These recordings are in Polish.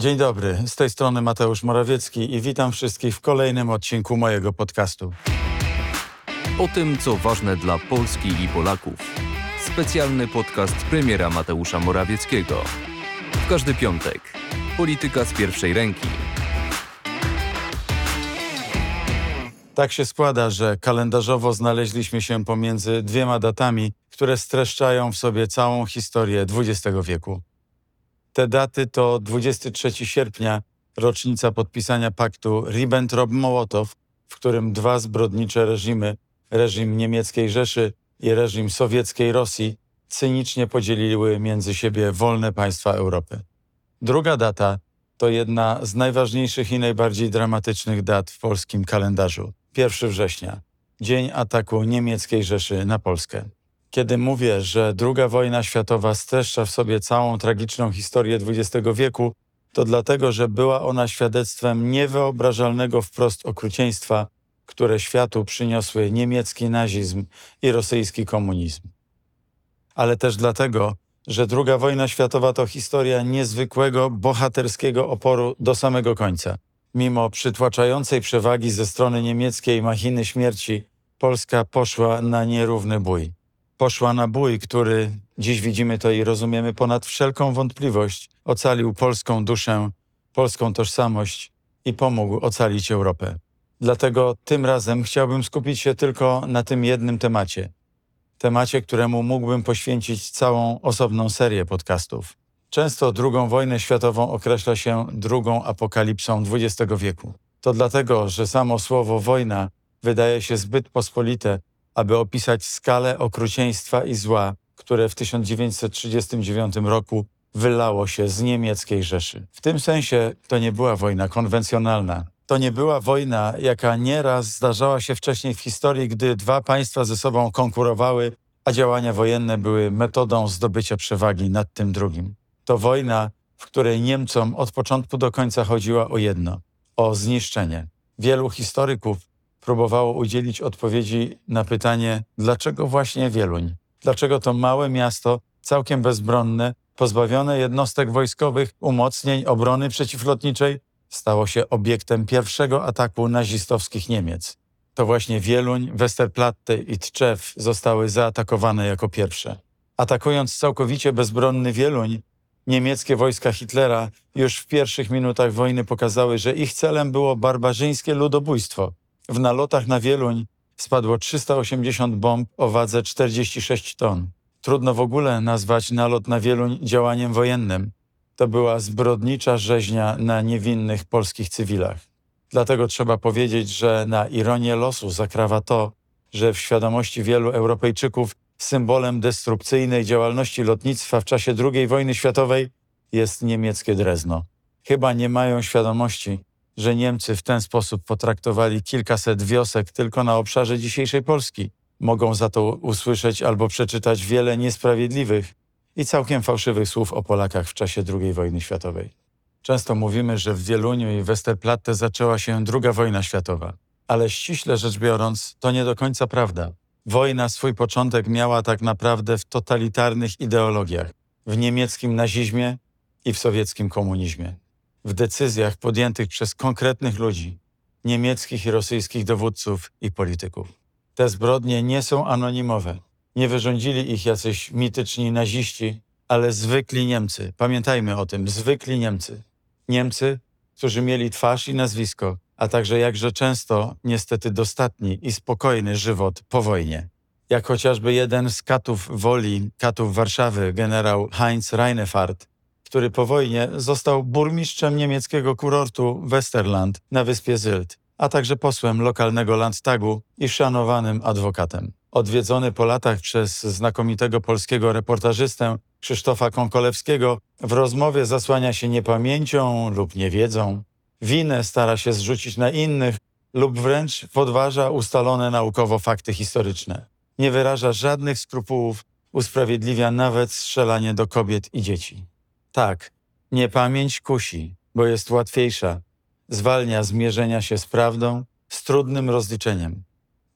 Dzień dobry, z tej strony Mateusz Morawiecki i witam wszystkich w kolejnym odcinku mojego podcastu. O tym, co ważne dla Polski i Polaków. Specjalny podcast premiera Mateusza Morawieckiego. W każdy piątek. Polityka z pierwszej ręki. Tak się składa, że kalendarzowo znaleźliśmy się pomiędzy dwiema datami, które streszczają w sobie całą historię XX wieku. Te daty to 23 sierpnia, rocznica podpisania paktu Ribbentrop-Mołotow, w którym dwa zbrodnicze reżimy, reżim niemieckiej Rzeszy i reżim sowieckiej Rosji, cynicznie podzieliły między siebie wolne państwa Europy. Druga data to jedna z najważniejszych i najbardziej dramatycznych dat w polskim kalendarzu 1 września, dzień ataku niemieckiej Rzeszy na Polskę. Kiedy mówię, że II wojna światowa streszcza w sobie całą tragiczną historię XX wieku, to dlatego, że była ona świadectwem niewyobrażalnego wprost okrucieństwa, które światu przyniosły niemiecki nazizm i rosyjski komunizm. Ale też dlatego, że II wojna światowa to historia niezwykłego, bohaterskiego oporu do samego końca. Mimo przytłaczającej przewagi ze strony niemieckiej machiny śmierci, Polska poszła na nierówny bój poszła na bój, który dziś widzimy to i rozumiemy ponad wszelką wątpliwość, ocalił polską duszę, polską tożsamość i pomógł ocalić Europę. Dlatego tym razem chciałbym skupić się tylko na tym jednym temacie. Temacie, któremu mógłbym poświęcić całą osobną serię podcastów. Często II wojnę światową określa się drugą apokalipsą XX wieku. To dlatego, że samo słowo wojna wydaje się zbyt pospolite, aby opisać skalę okrucieństwa i zła, które w 1939 roku wylało się z niemieckiej Rzeszy. W tym sensie to nie była wojna konwencjonalna. To nie była wojna, jaka nieraz zdarzała się wcześniej w historii, gdy dwa państwa ze sobą konkurowały, a działania wojenne były metodą zdobycia przewagi nad tym drugim. To wojna, w której Niemcom od początku do końca chodziła o jedno o zniszczenie. Wielu historyków próbowało udzielić odpowiedzi na pytanie, dlaczego właśnie Wieluń? Dlaczego to małe miasto, całkiem bezbronne, pozbawione jednostek wojskowych, umocnień, obrony przeciwlotniczej, stało się obiektem pierwszego ataku nazistowskich Niemiec? To właśnie Wieluń, Westerplatte i Tczew zostały zaatakowane jako pierwsze. Atakując całkowicie bezbronny Wieluń, niemieckie wojska Hitlera już w pierwszych minutach wojny pokazały, że ich celem było barbarzyńskie ludobójstwo – w nalotach na Wieluń spadło 380 bomb o wadze 46 ton. Trudno w ogóle nazwać nalot na Wieluń działaniem wojennym. To była zbrodnicza rzeźnia na niewinnych polskich cywilach. Dlatego trzeba powiedzieć, że na ironię losu zakrawa to, że w świadomości wielu Europejczyków symbolem destrukcyjnej działalności lotnictwa w czasie II wojny światowej jest niemieckie Drezno. Chyba nie mają świadomości, że Niemcy w ten sposób potraktowali kilkaset wiosek tylko na obszarze dzisiejszej Polski. Mogą za to usłyszeć albo przeczytać wiele niesprawiedliwych i całkiem fałszywych słów o Polakach w czasie II wojny światowej. Często mówimy, że w Wieluniu i Westerplatte zaczęła się II wojna światowa, ale ściśle rzecz biorąc, to nie do końca prawda. Wojna swój początek miała tak naprawdę w totalitarnych ideologiach, w niemieckim nazizmie i w sowieckim komunizmie w decyzjach podjętych przez konkretnych ludzi, niemieckich i rosyjskich dowódców i polityków. Te zbrodnie nie są anonimowe. Nie wyrządzili ich jacyś mityczni naziści, ale zwykli Niemcy. Pamiętajmy o tym, zwykli Niemcy. Niemcy, którzy mieli twarz i nazwisko, a także jakże często niestety dostatni i spokojny żywot po wojnie. Jak chociażby jeden z katów woli, katów Warszawy, generał Heinz Reinefart, który po wojnie został burmistrzem niemieckiego kurortu Westerland na wyspie Sylt, a także posłem lokalnego Landtagu i szanowanym adwokatem. Odwiedzony po latach przez znakomitego polskiego reportażystę Krzysztofa Konkolewskiego, w rozmowie zasłania się niepamięcią lub niewiedzą. Winę stara się zrzucić na innych lub wręcz podważa ustalone naukowo fakty historyczne. Nie wyraża żadnych skrupułów, usprawiedliwia nawet strzelanie do kobiet i dzieci. Tak, niepamięć kusi, bo jest łatwiejsza. Zwalnia zmierzenia się z prawdą, z trudnym rozliczeniem.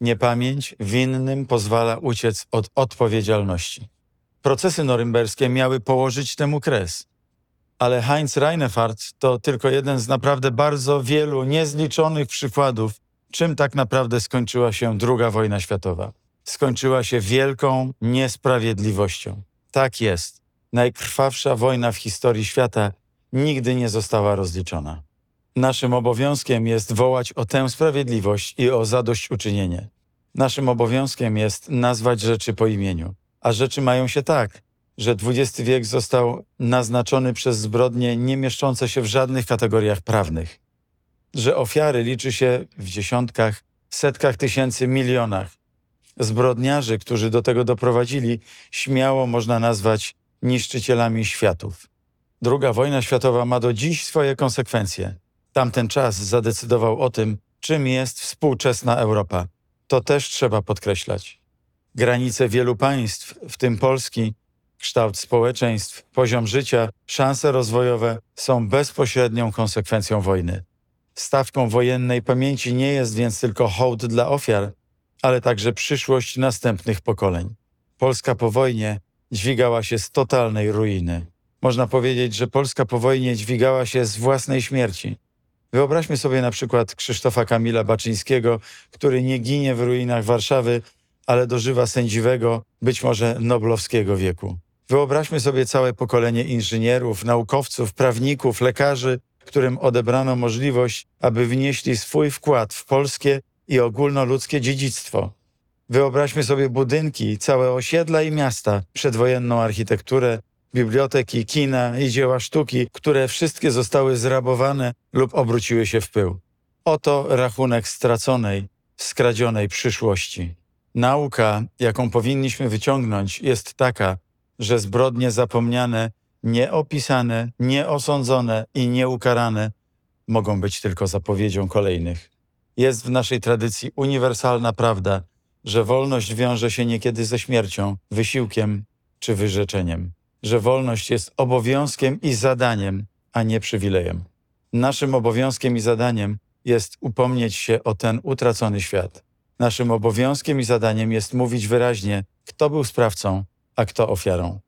Niepamięć winnym pozwala uciec od odpowiedzialności. Procesy norymberskie miały położyć temu kres. Ale Heinz Reinefart to tylko jeden z naprawdę bardzo wielu niezliczonych przykładów, czym tak naprawdę skończyła się II wojna światowa. Skończyła się wielką niesprawiedliwością. Tak jest. Najkrwawsza wojna w historii świata nigdy nie została rozliczona. Naszym obowiązkiem jest wołać o tę sprawiedliwość i o zadośćuczynienie. Naszym obowiązkiem jest nazwać rzeczy po imieniu. A rzeczy mają się tak, że XX wiek został naznaczony przez zbrodnie nie mieszczące się w żadnych kategoriach prawnych. Że ofiary liczy się w dziesiątkach, setkach tysięcy, milionach. Zbrodniarzy, którzy do tego doprowadzili, śmiało można nazwać niszczycielami światów. Druga wojna światowa ma do dziś swoje konsekwencje. Tamten czas zadecydował o tym, czym jest współczesna Europa. To też trzeba podkreślać. Granice wielu państw, w tym Polski, kształt społeczeństw, poziom życia, szanse rozwojowe są bezpośrednią konsekwencją wojny. Stawką wojennej pamięci nie jest więc tylko hołd dla ofiar, ale także przyszłość następnych pokoleń. Polska po wojnie dźwigała się z totalnej ruiny. Można powiedzieć, że Polska po wojnie dźwigała się z własnej śmierci. Wyobraźmy sobie na przykład Krzysztofa Kamila Baczyńskiego, który nie ginie w ruinach Warszawy, ale dożywa sędziwego, być może noblowskiego wieku. Wyobraźmy sobie całe pokolenie inżynierów, naukowców, prawników, lekarzy, którym odebrano możliwość, aby wnieśli swój wkład w polskie i ogólnoludzkie dziedzictwo. Wyobraźmy sobie budynki, całe osiedla i miasta, przedwojenną architekturę, biblioteki, kina i dzieła sztuki, które wszystkie zostały zrabowane lub obróciły się w pył. Oto rachunek straconej, skradzionej przyszłości. Nauka, jaką powinniśmy wyciągnąć, jest taka, że zbrodnie zapomniane, nieopisane, nieosądzone i nieukarane mogą być tylko zapowiedzią kolejnych. Jest w naszej tradycji uniwersalna prawda, że wolność wiąże się niekiedy ze śmiercią, wysiłkiem czy wyrzeczeniem, że wolność jest obowiązkiem i zadaniem, a nie przywilejem. Naszym obowiązkiem i zadaniem jest upomnieć się o ten utracony świat. Naszym obowiązkiem i zadaniem jest mówić wyraźnie, kto był sprawcą, a kto ofiarą.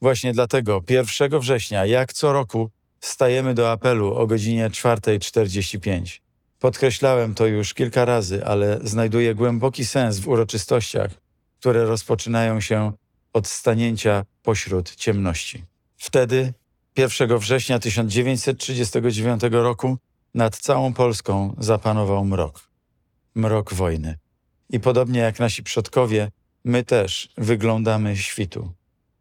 Właśnie dlatego 1 września, jak co roku, stajemy do apelu o godzinie 4.45. Podkreślałem to już kilka razy, ale znajduję głęboki sens w uroczystościach, które rozpoczynają się od stanięcia pośród ciemności. Wtedy, 1 września 1939 roku, nad całą Polską zapanował mrok. Mrok wojny. I podobnie jak nasi przodkowie, my też wyglądamy świtu.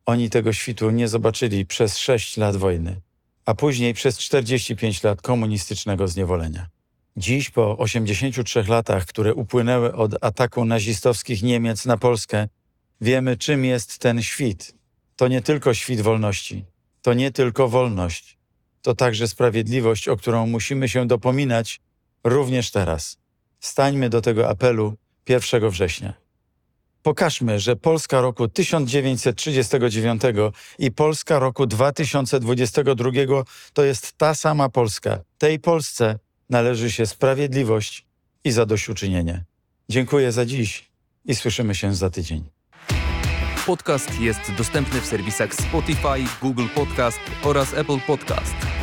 Oni tego świtu nie zobaczyli przez 6 lat wojny, a później przez 45 lat komunistycznego zniewolenia. Dziś, po 83 latach, które upłynęły od ataku nazistowskich Niemiec na Polskę, wiemy, czym jest ten świt. To nie tylko świt wolności, to nie tylko wolność, to także sprawiedliwość, o którą musimy się dopominać również teraz. Stańmy do tego apelu 1 września. Pokażmy, że Polska roku 1939 i Polska roku 2022 to jest ta sama Polska. Tej Polsce należy się sprawiedliwość i zadośćuczynienie. Dziękuję za dziś i słyszymy się za tydzień. Podcast jest dostępny w serwisach Spotify, Google Podcast oraz Apple Podcast.